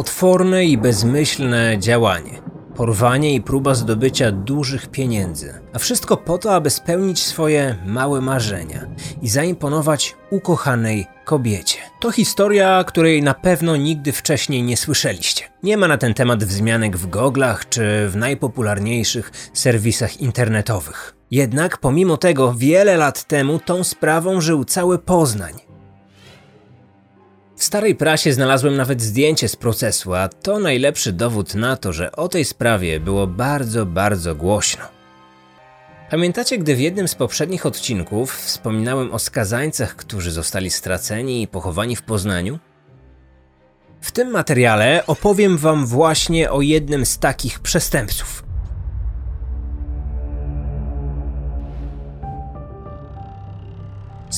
Potworne i bezmyślne działanie. Porwanie i próba zdobycia dużych pieniędzy. A wszystko po to, aby spełnić swoje małe marzenia i zaimponować ukochanej kobiecie. To historia, której na pewno nigdy wcześniej nie słyszeliście. Nie ma na ten temat wzmianek w goglach czy w najpopularniejszych serwisach internetowych. Jednak pomimo tego wiele lat temu tą sprawą żył cały Poznań. W starej prasie znalazłem nawet zdjęcie z procesu, a to najlepszy dowód na to, że o tej sprawie było bardzo, bardzo głośno. Pamiętacie, gdy w jednym z poprzednich odcinków wspominałem o skazańcach, którzy zostali straceni i pochowani w Poznaniu? W tym materiale opowiem Wam właśnie o jednym z takich przestępców.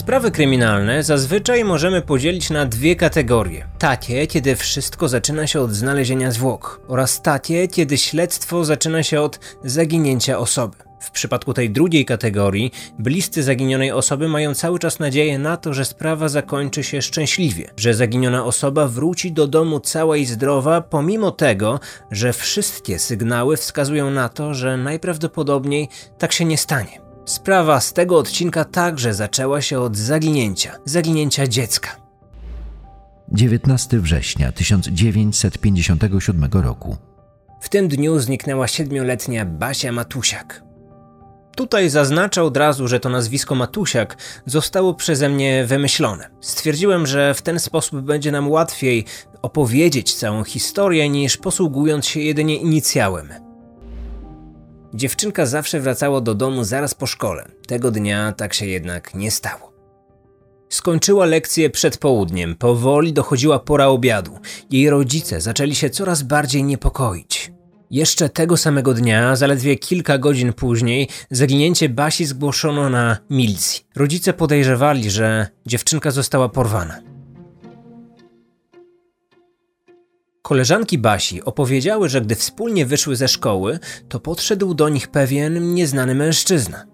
Sprawy kryminalne zazwyczaj możemy podzielić na dwie kategorie. Takie, kiedy wszystko zaczyna się od znalezienia zwłok, oraz takie, kiedy śledztwo zaczyna się od zaginięcia osoby. W przypadku tej drugiej kategorii, bliscy zaginionej osoby mają cały czas nadzieję na to, że sprawa zakończy się szczęśliwie, że zaginiona osoba wróci do domu cała i zdrowa, pomimo tego, że wszystkie sygnały wskazują na to, że najprawdopodobniej tak się nie stanie. Sprawa z tego odcinka także zaczęła się od zaginięcia, zaginięcia dziecka. 19 września 1957 roku. W tym dniu zniknęła siedmioletnia Basia Matusiak. Tutaj zaznaczę od razu, że to nazwisko Matusiak zostało przeze mnie wymyślone. Stwierdziłem, że w ten sposób będzie nam łatwiej opowiedzieć całą historię niż posługując się jedynie inicjałem. Dziewczynka zawsze wracała do domu zaraz po szkole. Tego dnia tak się jednak nie stało. Skończyła lekcję przed południem, powoli dochodziła pora obiadu. Jej rodzice zaczęli się coraz bardziej niepokoić. Jeszcze tego samego dnia, zaledwie kilka godzin później, zaginięcie Basi zgłoszono na milicji. Rodzice podejrzewali, że dziewczynka została porwana. Koleżanki Basi opowiedziały, że gdy wspólnie wyszły ze szkoły, to podszedł do nich pewien nieznany mężczyzna.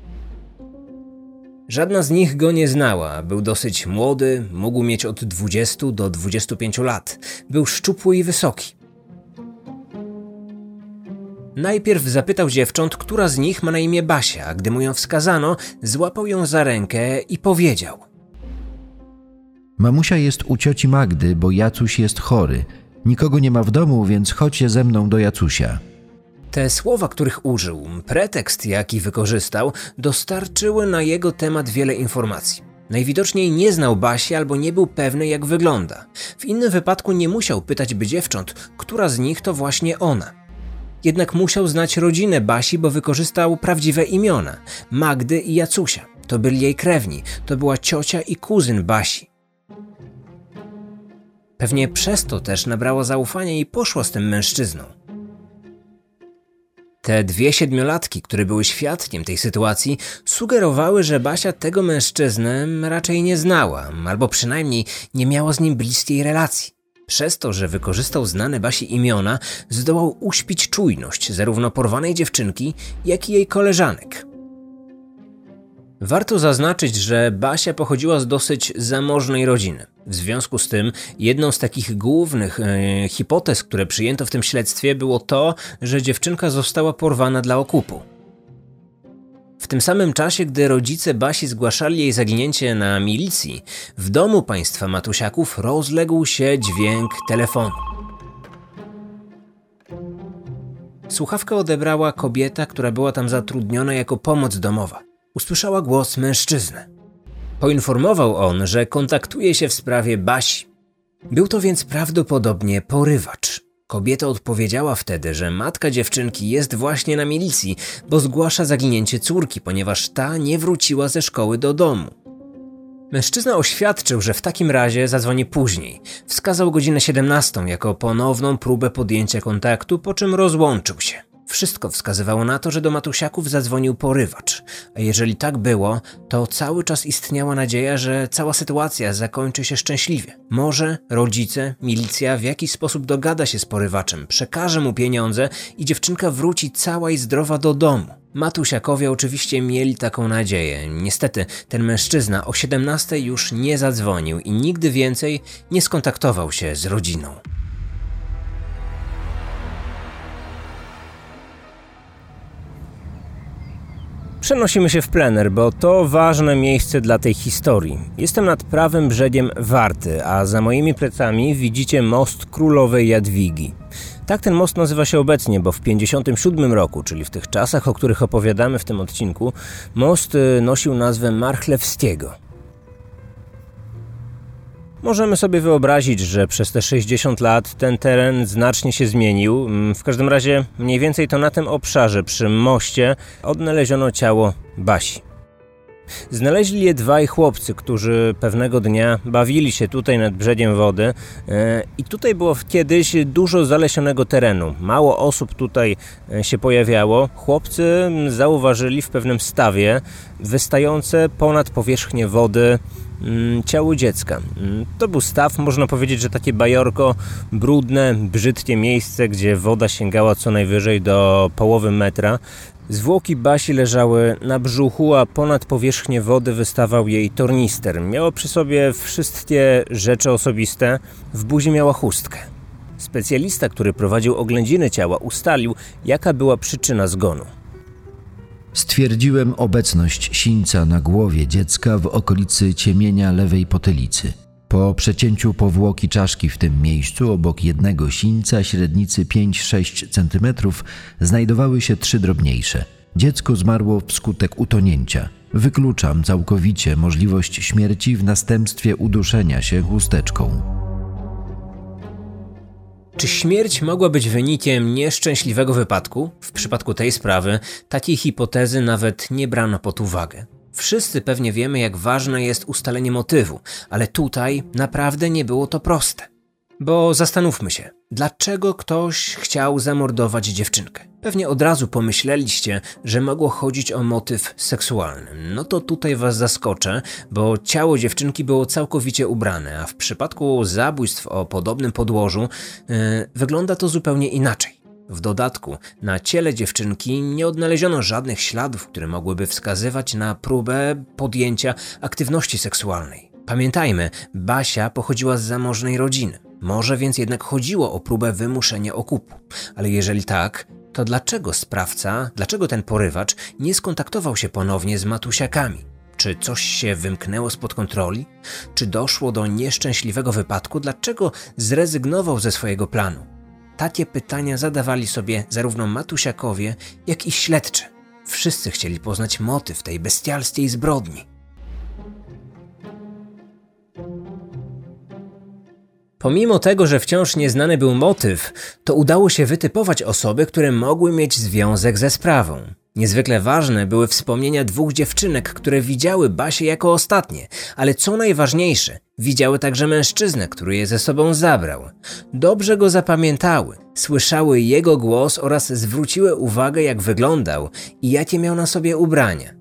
Żadna z nich go nie znała, był dosyć młody, mógł mieć od 20 do 25 lat, był szczupły i wysoki. Najpierw zapytał dziewcząt, która z nich ma na imię Basia, a gdy mu ją wskazano, złapał ją za rękę i powiedział: Mamusia jest u cioci Magdy, bo Jacuś jest chory. Nikogo nie ma w domu, więc chodźcie ze mną do Jacusia. Te słowa, których użył, pretekst, jaki wykorzystał, dostarczyły na jego temat wiele informacji. Najwidoczniej nie znał Basi albo nie był pewny, jak wygląda. W innym wypadku nie musiał pytać by dziewcząt, która z nich to właśnie ona. Jednak musiał znać rodzinę Basi, bo wykorzystał prawdziwe imiona Magdy i Jacusia. To byli jej krewni, to była ciocia i kuzyn Basi. Pewnie przez to też nabrała zaufania i poszła z tym mężczyzną. Te dwie siedmiolatki, które były świadkiem tej sytuacji, sugerowały, że Basia tego mężczyznę raczej nie znała, albo przynajmniej nie miała z nim bliskiej relacji. Przez to, że wykorzystał znane Basi imiona, zdołał uśpić czujność zarówno porwanej dziewczynki, jak i jej koleżanek. Warto zaznaczyć, że Basia pochodziła z dosyć zamożnej rodziny. W związku z tym, jedną z takich głównych e, hipotez, które przyjęto w tym śledztwie, było to, że dziewczynka została porwana dla okupu. W tym samym czasie, gdy rodzice Basi zgłaszali jej zaginięcie na milicji, w domu państwa Matusiaków rozległ się dźwięk telefonu. Słuchawkę odebrała kobieta, która była tam zatrudniona jako pomoc domowa. Usłyszała głos mężczyzny. Poinformował on, że kontaktuje się w sprawie Basi. Był to więc prawdopodobnie porywacz. Kobieta odpowiedziała wtedy, że matka dziewczynki jest właśnie na milicji, bo zgłasza zaginięcie córki, ponieważ ta nie wróciła ze szkoły do domu. Mężczyzna oświadczył, że w takim razie zadzwoni później. Wskazał godzinę 17 jako ponowną próbę podjęcia kontaktu, po czym rozłączył się. Wszystko wskazywało na to, że do Matusiaków zadzwonił porywacz, a jeżeli tak było, to cały czas istniała nadzieja, że cała sytuacja zakończy się szczęśliwie. Może rodzice, milicja w jakiś sposób dogada się z porywaczem, przekaże mu pieniądze i dziewczynka wróci cała i zdrowa do domu. Matusiakowie oczywiście mieli taką nadzieję. Niestety, ten mężczyzna o 17 już nie zadzwonił i nigdy więcej nie skontaktował się z rodziną. Przenosimy się w plener, bo to ważne miejsce dla tej historii. Jestem nad prawym brzegiem Warty, a za moimi plecami widzicie most Królowej Jadwigi. Tak ten most nazywa się obecnie, bo w 57 roku, czyli w tych czasach, o których opowiadamy w tym odcinku, most y, nosił nazwę Marchlewskiego. Możemy sobie wyobrazić, że przez te 60 lat ten teren znacznie się zmienił. Mm, w każdym razie mniej więcej to na tym obszarze przy moście odnaleziono ciało Basi. Znaleźli je dwaj chłopcy, którzy pewnego dnia bawili się tutaj nad brzegiem wody e, i tutaj było kiedyś dużo zalesionego terenu. Mało osób tutaj e, się pojawiało. Chłopcy zauważyli w pewnym stawie wystające ponad powierzchnię wody ciało dziecka. To był staw, można powiedzieć, że takie bajorko, brudne, brzydkie miejsce, gdzie woda sięgała co najwyżej do połowy metra. Zwłoki Basi leżały na brzuchu, a ponad powierzchnię wody wystawał jej tornister. Miała przy sobie wszystkie rzeczy osobiste, w buzi miała chustkę. Specjalista, który prowadził oględziny ciała, ustalił, jaka była przyczyna zgonu. Stwierdziłem obecność sińca na głowie dziecka w okolicy ciemienia lewej potylicy. Po przecięciu powłoki czaszki w tym miejscu obok jednego sińca średnicy 5-6 cm znajdowały się trzy drobniejsze. Dziecko zmarło wskutek utonięcia. Wykluczam całkowicie możliwość śmierci w następstwie uduszenia się chusteczką. Czy śmierć mogła być wynikiem nieszczęśliwego wypadku? W przypadku tej sprawy takiej hipotezy nawet nie brano pod uwagę. Wszyscy pewnie wiemy, jak ważne jest ustalenie motywu, ale tutaj naprawdę nie było to proste. Bo zastanówmy się, dlaczego ktoś chciał zamordować dziewczynkę? Pewnie od razu pomyśleliście, że mogło chodzić o motyw seksualny. No to tutaj was zaskoczę, bo ciało dziewczynki było całkowicie ubrane, a w przypadku zabójstw o podobnym podłożu yy, wygląda to zupełnie inaczej. W dodatku, na ciele dziewczynki nie odnaleziono żadnych śladów, które mogłyby wskazywać na próbę podjęcia aktywności seksualnej. Pamiętajmy, Basia pochodziła z zamożnej rodziny. Może więc jednak chodziło o próbę wymuszenia okupu. Ale jeżeli tak, to dlaczego sprawca, dlaczego ten porywacz nie skontaktował się ponownie z matusiakami? Czy coś się wymknęło spod kontroli? Czy doszło do nieszczęśliwego wypadku? Dlaczego zrezygnował ze swojego planu? Takie pytania zadawali sobie zarówno Matusiakowie, jak i śledczy. Wszyscy chcieli poznać motyw tej bestialskiej zbrodni. Pomimo tego, że wciąż nieznany był motyw, to udało się wytypować osoby, które mogły mieć związek ze sprawą. Niezwykle ważne były wspomnienia dwóch dziewczynek, które widziały Basię jako ostatnie, ale co najważniejsze, widziały także mężczyznę, który je ze sobą zabrał. Dobrze go zapamiętały, słyszały jego głos oraz zwróciły uwagę, jak wyglądał i jakie miał na sobie ubrania.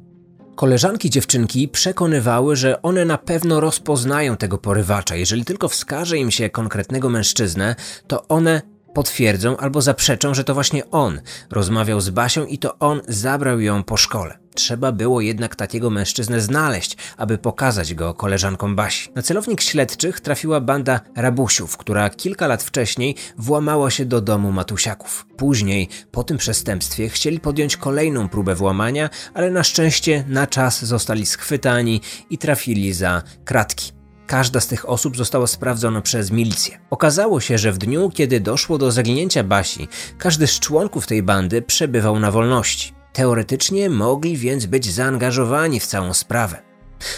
Koleżanki dziewczynki przekonywały, że one na pewno rozpoznają tego porywacza. Jeżeli tylko wskaże im się konkretnego mężczyznę, to one potwierdzą albo zaprzeczą, że to właśnie on rozmawiał z Basią i to on zabrał ją po szkole. Trzeba było jednak takiego mężczyznę znaleźć, aby pokazać go koleżankom Basi. Na celownik śledczych trafiła banda rabusiów, która kilka lat wcześniej włamała się do domu Matusiaków. Później, po tym przestępstwie, chcieli podjąć kolejną próbę włamania, ale na szczęście na czas zostali schwytani i trafili za kratki. Każda z tych osób została sprawdzona przez milicję. Okazało się, że w dniu, kiedy doszło do zaginięcia Basi, każdy z członków tej bandy przebywał na wolności. Teoretycznie mogli więc być zaangażowani w całą sprawę.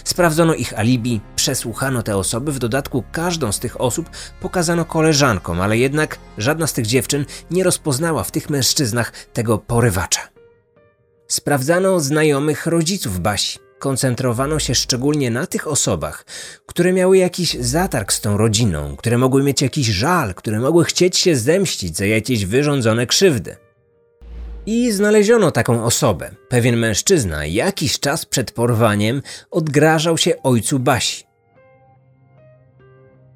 Sprawdzono ich alibi, przesłuchano te osoby, w dodatku każdą z tych osób pokazano koleżankom, ale jednak żadna z tych dziewczyn nie rozpoznała w tych mężczyznach tego porywacza. Sprawdzano znajomych rodziców Basi. Koncentrowano się szczególnie na tych osobach, które miały jakiś zatarg z tą rodziną, które mogły mieć jakiś żal, które mogły chcieć się zemścić za jakieś wyrządzone krzywdy. I znaleziono taką osobę. Pewien mężczyzna jakiś czas przed porwaniem odgrażał się ojcu Basi.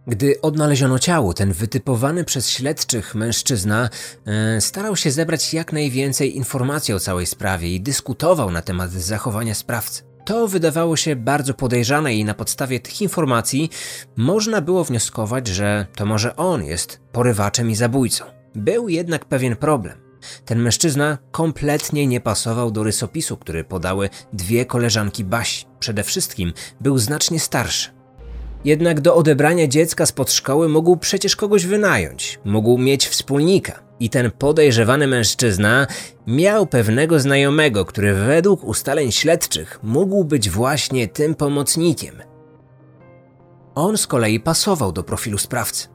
Gdy odnaleziono ciało, ten wytypowany przez śledczych mężczyzna e, starał się zebrać jak najwięcej informacji o całej sprawie i dyskutował na temat zachowania sprawcy. To wydawało się bardzo podejrzane i na podstawie tych informacji można było wnioskować, że to może on jest porywaczem i zabójcą. Był jednak pewien problem. Ten mężczyzna kompletnie nie pasował do rysopisu, który podały dwie koleżanki Basi. Przede wszystkim był znacznie starszy. Jednak do odebrania dziecka spod szkoły mógł przecież kogoś wynająć, mógł mieć wspólnika. I ten podejrzewany mężczyzna miał pewnego znajomego, który według ustaleń śledczych mógł być właśnie tym pomocnikiem. On z kolei pasował do profilu sprawcy.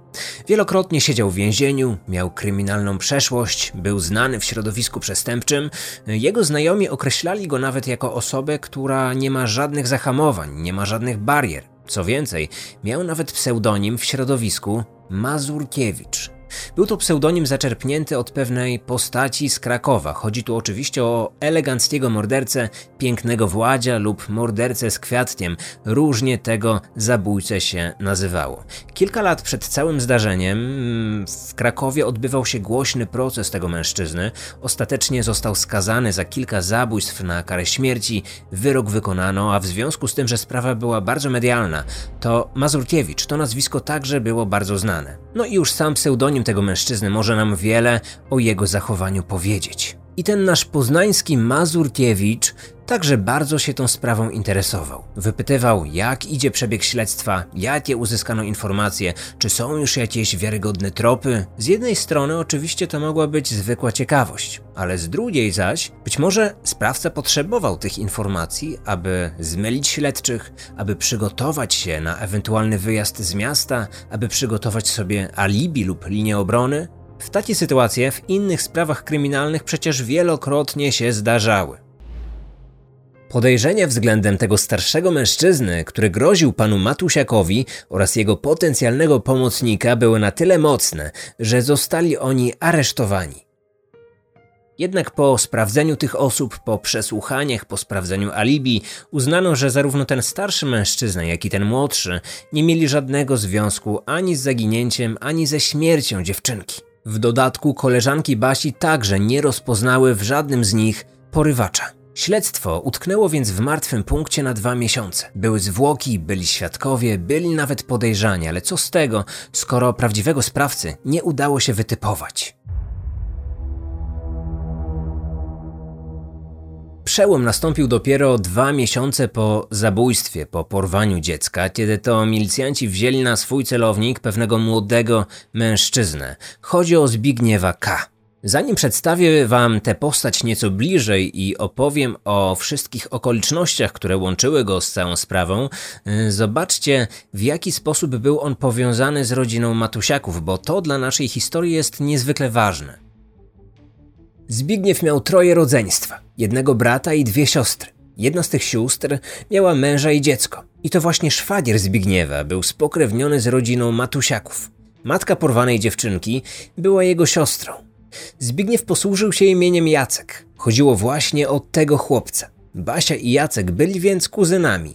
Wielokrotnie siedział w więzieniu, miał kryminalną przeszłość, był znany w środowisku przestępczym. Jego znajomi określali go nawet jako osobę, która nie ma żadnych zahamowań, nie ma żadnych barier. Co więcej, miał nawet pseudonim w środowisku Mazurkiewicz. Był to pseudonim zaczerpnięty od pewnej postaci z Krakowa. Chodzi tu oczywiście o eleganckiego mordercę, pięknego Władzia lub mordercę z kwiatkiem. Różnie tego zabójcę się nazywało. Kilka lat przed całym zdarzeniem mm, w Krakowie odbywał się głośny proces tego mężczyzny. Ostatecznie został skazany za kilka zabójstw na karę śmierci. Wyrok wykonano, a w związku z tym, że sprawa była bardzo medialna, to Mazurkiewicz to nazwisko także było bardzo znane. No i już sam pseudonim tego mężczyzny może nam wiele o jego zachowaniu powiedzieć. I ten nasz poznański Mazurkiewicz także bardzo się tą sprawą interesował. Wypytywał, jak idzie przebieg śledztwa, jakie uzyskano informacje, czy są już jakieś wiarygodne tropy. Z jednej strony oczywiście to mogła być zwykła ciekawość, ale z drugiej zaś być może sprawca potrzebował tych informacji, aby zmylić śledczych, aby przygotować się na ewentualny wyjazd z miasta, aby przygotować sobie alibi lub linię obrony. W takie sytuacje w innych sprawach kryminalnych przecież wielokrotnie się zdarzały. Podejrzenia względem tego starszego mężczyzny, który groził panu Matusiakowi oraz jego potencjalnego pomocnika były na tyle mocne, że zostali oni aresztowani. Jednak po sprawdzeniu tych osób, po przesłuchaniach, po sprawdzeniu alibi, uznano, że zarówno ten starszy mężczyzna, jak i ten młodszy nie mieli żadnego związku ani z zaginięciem, ani ze śmiercią dziewczynki. W dodatku koleżanki Basi także nie rozpoznały w żadnym z nich porywacza. Śledztwo utknęło więc w martwym punkcie na dwa miesiące. Były zwłoki, byli świadkowie, byli nawet podejrzani, ale co z tego, skoro prawdziwego sprawcy nie udało się wytypować? Przełom nastąpił dopiero dwa miesiące po zabójstwie, po porwaniu dziecka, kiedy to milicjanci wzięli na swój celownik pewnego młodego mężczyznę. Chodzi o Zbigniewa K. Zanim przedstawię Wam tę postać nieco bliżej i opowiem o wszystkich okolicznościach, które łączyły go z całą sprawą, y, zobaczcie w jaki sposób był on powiązany z rodziną Matusiaków, bo to dla naszej historii jest niezwykle ważne. Zbigniew miał troje rodzeństwa, jednego brata i dwie siostry. Jedna z tych sióstr miała męża i dziecko. I to właśnie szwagier Zbigniewa był spokrewniony z rodziną Matusiaków. Matka porwanej dziewczynki była jego siostrą. Zbigniew posłużył się imieniem Jacek. Chodziło właśnie o tego chłopca. Basia i Jacek byli więc kuzynami.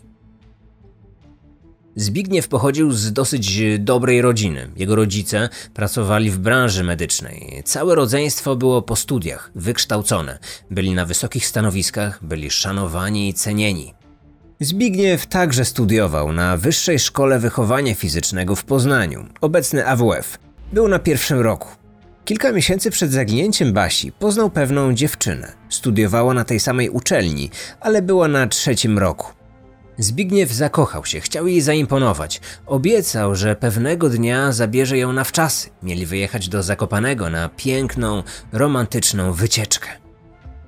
Zbigniew pochodził z dosyć dobrej rodziny. Jego rodzice pracowali w branży medycznej. Całe rodzeństwo było po studiach, wykształcone. Byli na wysokich stanowiskach, byli szanowani i cenieni. Zbigniew także studiował na Wyższej Szkole Wychowania Fizycznego w Poznaniu, obecny AWF. Był na pierwszym roku. Kilka miesięcy przed zaginięciem Basi poznał pewną dziewczynę. Studiowała na tej samej uczelni, ale była na trzecim roku. Zbigniew zakochał się, chciał jej zaimponować. Obiecał, że pewnego dnia zabierze ją na wczasy. Mieli wyjechać do Zakopanego na piękną, romantyczną wycieczkę.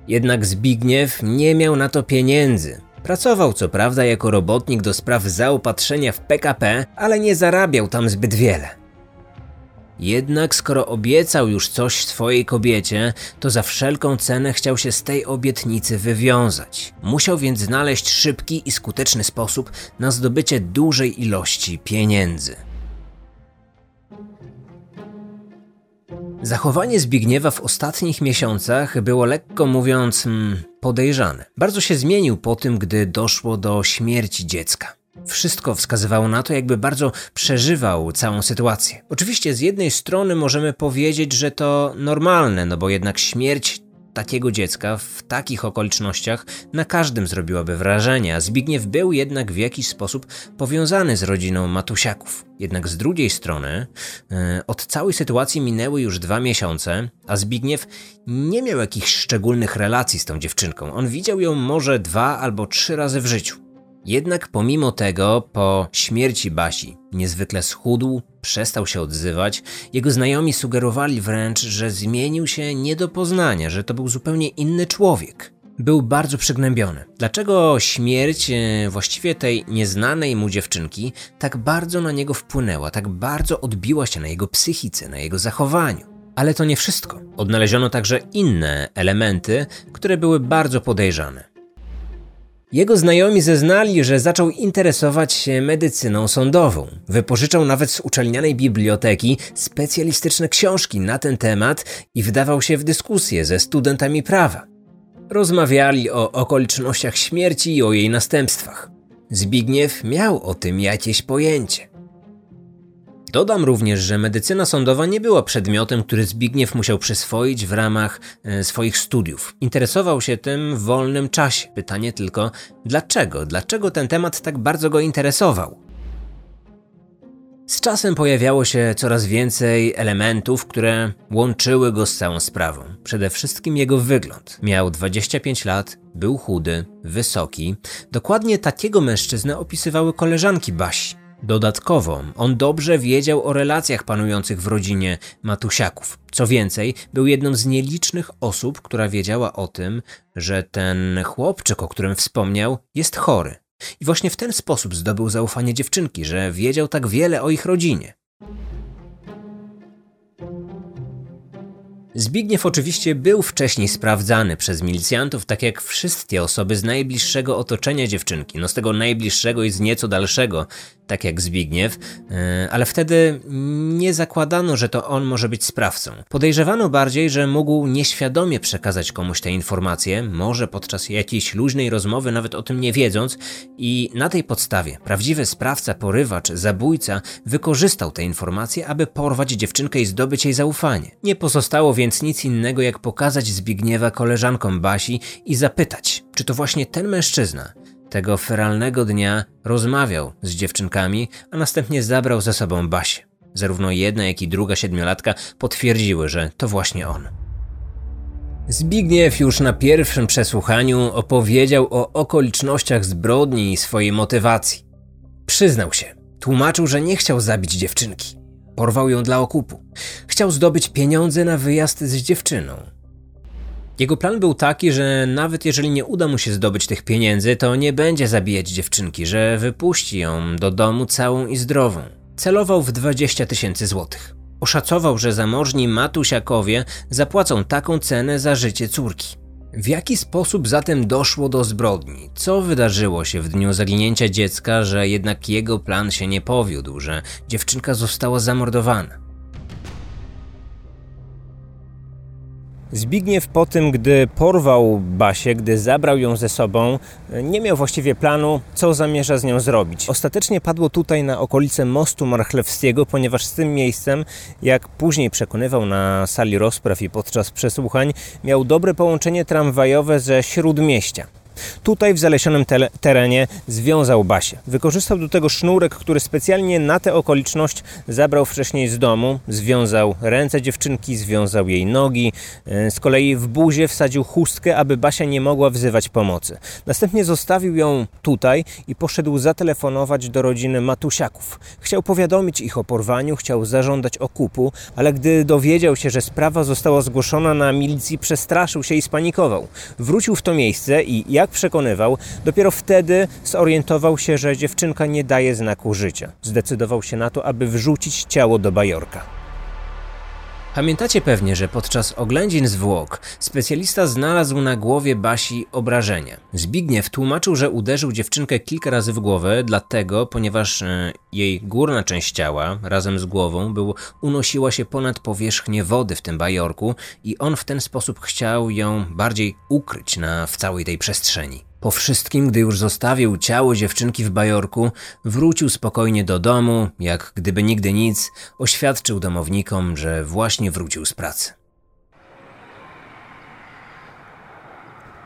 Jednak Zbigniew nie miał na to pieniędzy. Pracował co prawda jako robotnik do spraw zaopatrzenia w PKP, ale nie zarabiał tam zbyt wiele. Jednak skoro obiecał już coś swojej kobiecie, to za wszelką cenę chciał się z tej obietnicy wywiązać. Musiał więc znaleźć szybki i skuteczny sposób na zdobycie dużej ilości pieniędzy. Zachowanie Zbigniewa w ostatnich miesiącach było lekko mówiąc hmm, podejrzane. Bardzo się zmienił po tym, gdy doszło do śmierci dziecka. Wszystko wskazywało na to, jakby bardzo przeżywał całą sytuację. Oczywiście z jednej strony możemy powiedzieć, że to normalne, no bo jednak śmierć takiego dziecka w takich okolicznościach na każdym zrobiłaby wrażenie, a Zbigniew był jednak w jakiś sposób powiązany z rodziną Matusiaków. Jednak z drugiej strony, e, od całej sytuacji minęły już dwa miesiące, a Zbigniew nie miał jakichś szczególnych relacji z tą dziewczynką. On widział ją może dwa albo trzy razy w życiu. Jednak pomimo tego, po śmierci Basi niezwykle schudł, przestał się odzywać. Jego znajomi sugerowali wręcz, że zmienił się nie do poznania, że to był zupełnie inny człowiek. Był bardzo przygnębiony. Dlaczego śmierć e, właściwie tej nieznanej mu dziewczynki tak bardzo na niego wpłynęła, tak bardzo odbiła się na jego psychice, na jego zachowaniu? Ale to nie wszystko. Odnaleziono także inne elementy, które były bardzo podejrzane. Jego znajomi zeznali, że zaczął interesować się medycyną sądową. Wypożyczał nawet z uczelnianej biblioteki specjalistyczne książki na ten temat i wdawał się w dyskusje ze studentami prawa. Rozmawiali o okolicznościach śmierci i o jej następstwach. Zbigniew miał o tym jakieś pojęcie. Dodam również, że medycyna sądowa nie była przedmiotem, który Zbigniew musiał przyswoić w ramach e, swoich studiów. Interesował się tym w wolnym czasie. Pytanie tylko, dlaczego? Dlaczego ten temat tak bardzo go interesował? Z czasem pojawiało się coraz więcej elementów, które łączyły go z całą sprawą. Przede wszystkim jego wygląd. Miał 25 lat, był chudy, wysoki. Dokładnie takiego mężczyznę opisywały koleżanki Basi. Dodatkowo, on dobrze wiedział o relacjach panujących w rodzinie Matusiaków. Co więcej, był jedną z nielicznych osób, która wiedziała o tym, że ten chłopczyk, o którym wspomniał, jest chory. I właśnie w ten sposób zdobył zaufanie dziewczynki, że wiedział tak wiele o ich rodzinie. Zbigniew oczywiście był wcześniej sprawdzany przez milicjantów, tak jak wszystkie osoby z najbliższego otoczenia dziewczynki, no z tego najbliższego i z nieco dalszego, tak jak Zbigniew, e, ale wtedy nie zakładano, że to on może być sprawcą. Podejrzewano bardziej, że mógł nieświadomie przekazać komuś te informacje, może podczas jakiejś luźnej rozmowy, nawet o tym nie wiedząc, i na tej podstawie prawdziwy sprawca, porywacz, zabójca wykorzystał te informacje, aby porwać dziewczynkę i zdobyć jej zaufanie. Nie pozostało więc nic innego, jak pokazać Zbigniewa koleżankom Basi i zapytać, czy to właśnie ten mężczyzna tego feralnego dnia rozmawiał z dziewczynkami, a następnie zabrał ze sobą Basię. Zarówno jedna, jak i druga siedmiolatka potwierdziły, że to właśnie on. Zbigniew już na pierwszym przesłuchaniu opowiedział o okolicznościach zbrodni i swojej motywacji. Przyznał się, tłumaczył, że nie chciał zabić dziewczynki. Porwał ją dla okupu. Chciał zdobyć pieniądze na wyjazd z dziewczyną. Jego plan był taki, że nawet jeżeli nie uda mu się zdobyć tych pieniędzy, to nie będzie zabijać dziewczynki, że wypuści ją do domu całą i zdrową. Celował w 20 tysięcy złotych. Oszacował, że zamożni Matusiakowie zapłacą taką cenę za życie córki. W jaki sposób zatem doszło do zbrodni? Co wydarzyło się w dniu zaginięcia dziecka, że jednak jego plan się nie powiódł, że dziewczynka została zamordowana? Zbigniew po tym, gdy porwał Basię, gdy zabrał ją ze sobą, nie miał właściwie planu, co zamierza z nią zrobić. Ostatecznie padło tutaj na okolice mostu Marchlewskiego, ponieważ z tym miejscem, jak później przekonywał na sali rozpraw i podczas przesłuchań, miał dobre połączenie tramwajowe ze Śródmieścia. Tutaj w zalesionym terenie związał Basię. Wykorzystał do tego sznurek, który specjalnie na tę okoliczność zabrał wcześniej z domu. Związał ręce dziewczynki, związał jej nogi. E, z kolei w buzie wsadził chustkę, aby Basia nie mogła wzywać pomocy. Następnie zostawił ją tutaj i poszedł zatelefonować do rodziny Matusiaków. Chciał powiadomić ich o porwaniu, chciał zażądać okupu, ale gdy dowiedział się, że sprawa została zgłoszona na milicji, przestraszył się i spanikował. Wrócił w to miejsce i jak jak przekonywał, dopiero wtedy zorientował się, że dziewczynka nie daje znaku życia. Zdecydował się na to, aby wrzucić ciało do bajorka. Pamiętacie pewnie, że podczas oględzin zwłok specjalista znalazł na głowie Basi obrażenia. Zbigniew tłumaczył, że uderzył dziewczynkę kilka razy w głowę, dlatego, ponieważ e, jej górna część ciała razem z głową był, unosiła się ponad powierzchnię wody w tym bajorku i on w ten sposób chciał ją bardziej ukryć na, w całej tej przestrzeni. Po wszystkim, gdy już zostawił ciało dziewczynki w bajorku, wrócił spokojnie do domu, jak gdyby nigdy nic, oświadczył domownikom, że właśnie wrócił z pracy.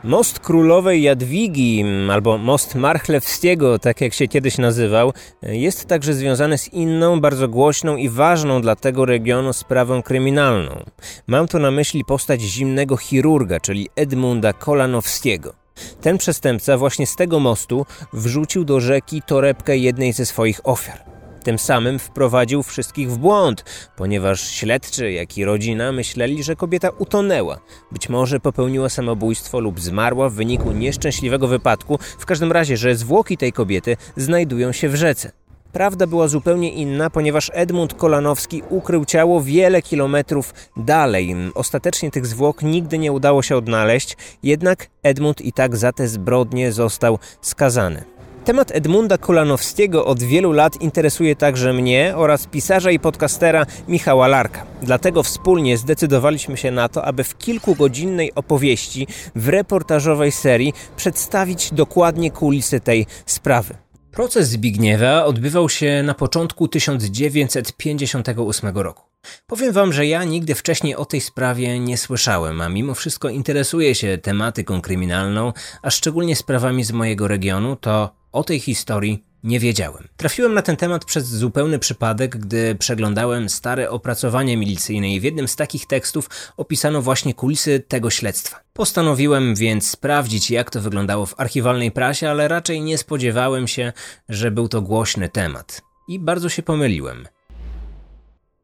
Most królowej Jadwigi, albo most Marchlewskiego, tak jak się kiedyś nazywał, jest także związany z inną, bardzo głośną i ważną dla tego regionu sprawą kryminalną. Mam tu na myśli postać zimnego chirurga, czyli Edmunda Kolanowskiego. Ten przestępca właśnie z tego mostu wrzucił do rzeki torebkę jednej ze swoich ofiar. Tym samym wprowadził wszystkich w błąd, ponieważ śledczy, jak i rodzina myśleli, że kobieta utonęła. Być może popełniła samobójstwo lub zmarła w wyniku nieszczęśliwego wypadku, w każdym razie, że zwłoki tej kobiety znajdują się w rzece. Prawda była zupełnie inna, ponieważ Edmund Kolanowski ukrył ciało wiele kilometrów dalej. Ostatecznie tych zwłok nigdy nie udało się odnaleźć, jednak Edmund i tak za te zbrodnie został skazany. Temat Edmunda Kolanowskiego od wielu lat interesuje także mnie oraz pisarza i podcastera Michała Larka. Dlatego wspólnie zdecydowaliśmy się na to, aby w kilkugodzinnej opowieści w reportażowej serii przedstawić dokładnie kulisy tej sprawy. Proces Zbigniewa odbywał się na początku 1958 roku. Powiem wam, że ja nigdy wcześniej o tej sprawie nie słyszałem, a mimo wszystko interesuję się tematyką kryminalną, a szczególnie sprawami z mojego regionu, to o tej historii nie wiedziałem. Trafiłem na ten temat przez zupełny przypadek, gdy przeglądałem stare opracowania milicyjne i w jednym z takich tekstów opisano właśnie kulisy tego śledztwa. Postanowiłem więc sprawdzić, jak to wyglądało w archiwalnej prasie, ale raczej nie spodziewałem się, że był to głośny temat. I bardzo się pomyliłem.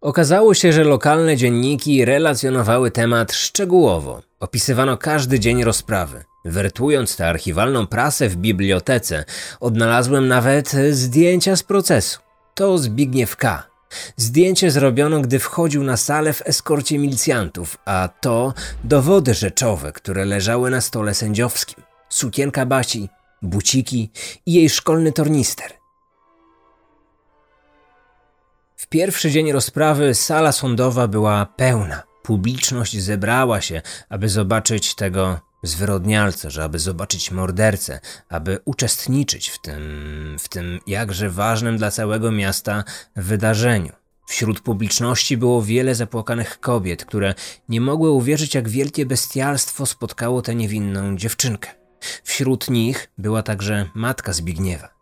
Okazało się, że lokalne dzienniki relacjonowały temat szczegółowo. Opisywano każdy dzień rozprawy. Wertując tę archiwalną prasę w bibliotece, odnalazłem nawet zdjęcia z procesu. To Zbigniew K. Zdjęcie zrobiono, gdy wchodził na salę w eskorcie milicjantów, a to dowody rzeczowe, które leżały na stole sędziowskim. Sukienka Basi, buciki i jej szkolny tornister. W pierwszy dzień rozprawy sala sądowa była pełna. Publiczność zebrała się, aby zobaczyć tego zwyrodnialca, że aby zobaczyć mordercę, aby uczestniczyć w tym, w tym jakże ważnym dla całego miasta wydarzeniu. Wśród publiczności było wiele zapłakanych kobiet, które nie mogły uwierzyć, jak wielkie bestialstwo spotkało tę niewinną dziewczynkę. Wśród nich była także matka Zbigniewa.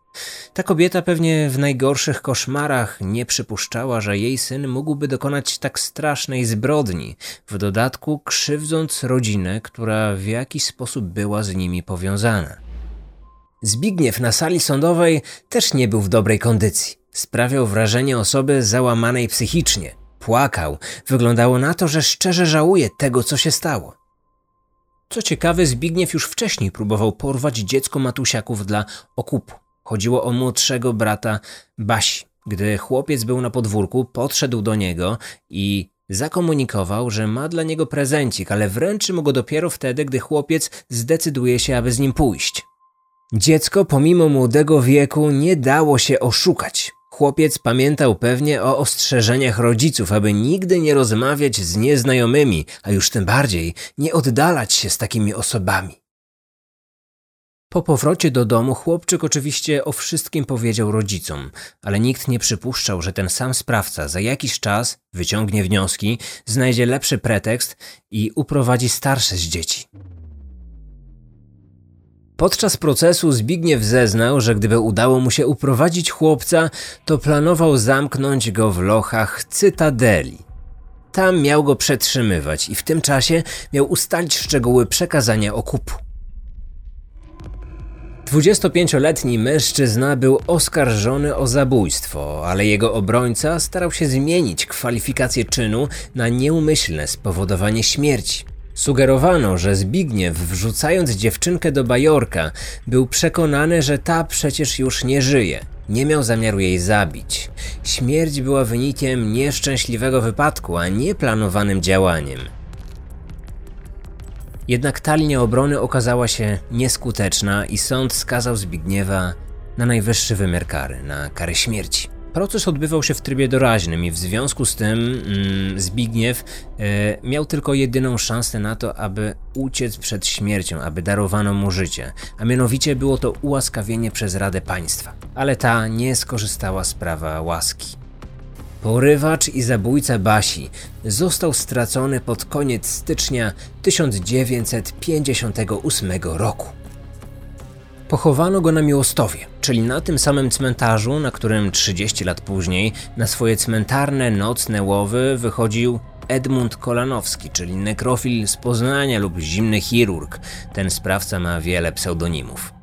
Ta kobieta pewnie w najgorszych koszmarach nie przypuszczała, że jej syn mógłby dokonać tak strasznej zbrodni, w dodatku krzywdząc rodzinę, która w jakiś sposób była z nimi powiązana. Zbigniew na sali sądowej też nie był w dobrej kondycji. Sprawiał wrażenie osoby załamanej psychicznie. Płakał. Wyglądało na to, że szczerze żałuje tego, co się stało. Co ciekawe, Zbigniew już wcześniej próbował porwać dziecko matusiaków dla okupu. Chodziło o młodszego brata Basi. Gdy chłopiec był na podwórku, podszedł do niego i zakomunikował, że ma dla niego prezencik, ale wręczy mu go dopiero wtedy, gdy chłopiec zdecyduje się, aby z nim pójść. Dziecko, pomimo młodego wieku, nie dało się oszukać. Chłopiec pamiętał pewnie o ostrzeżeniach rodziców, aby nigdy nie rozmawiać z nieznajomymi, a już tym bardziej nie oddalać się z takimi osobami. Po powrocie do domu chłopczyk oczywiście o wszystkim powiedział rodzicom, ale nikt nie przypuszczał, że ten sam sprawca za jakiś czas wyciągnie wnioski, znajdzie lepszy pretekst i uprowadzi starsze z dzieci. Podczas procesu Zbigniew zeznał, że gdyby udało mu się uprowadzić chłopca, to planował zamknąć go w lochach Cytadeli. Tam miał go przetrzymywać i w tym czasie miał ustalić szczegóły przekazania okupu. 25-letni mężczyzna był oskarżony o zabójstwo, ale jego obrońca starał się zmienić kwalifikację czynu na nieumyślne spowodowanie śmierci. Sugerowano, że Zbigniew, wrzucając dziewczynkę do bajorka, był przekonany, że ta przecież już nie żyje. Nie miał zamiaru jej zabić. Śmierć była wynikiem nieszczęśliwego wypadku, a nie planowanym działaniem. Jednak ta linia obrony okazała się nieskuteczna i sąd skazał Zbigniewa na najwyższy wymiar kary, na karę śmierci. Proces odbywał się w trybie doraźnym i w związku z tym mm, Zbigniew e, miał tylko jedyną szansę na to, aby uciec przed śmiercią, aby darowano mu życie, a mianowicie było to ułaskawienie przez Radę Państwa. Ale ta nie skorzystała z prawa łaski. Porywacz i zabójca Basi został stracony pod koniec stycznia 1958 roku. Pochowano go na Miłostowie, czyli na tym samym cmentarzu, na którym 30 lat później na swoje cmentarne nocne łowy wychodził Edmund Kolanowski, czyli nekrofil z Poznania lub zimny chirurg. Ten sprawca ma wiele pseudonimów.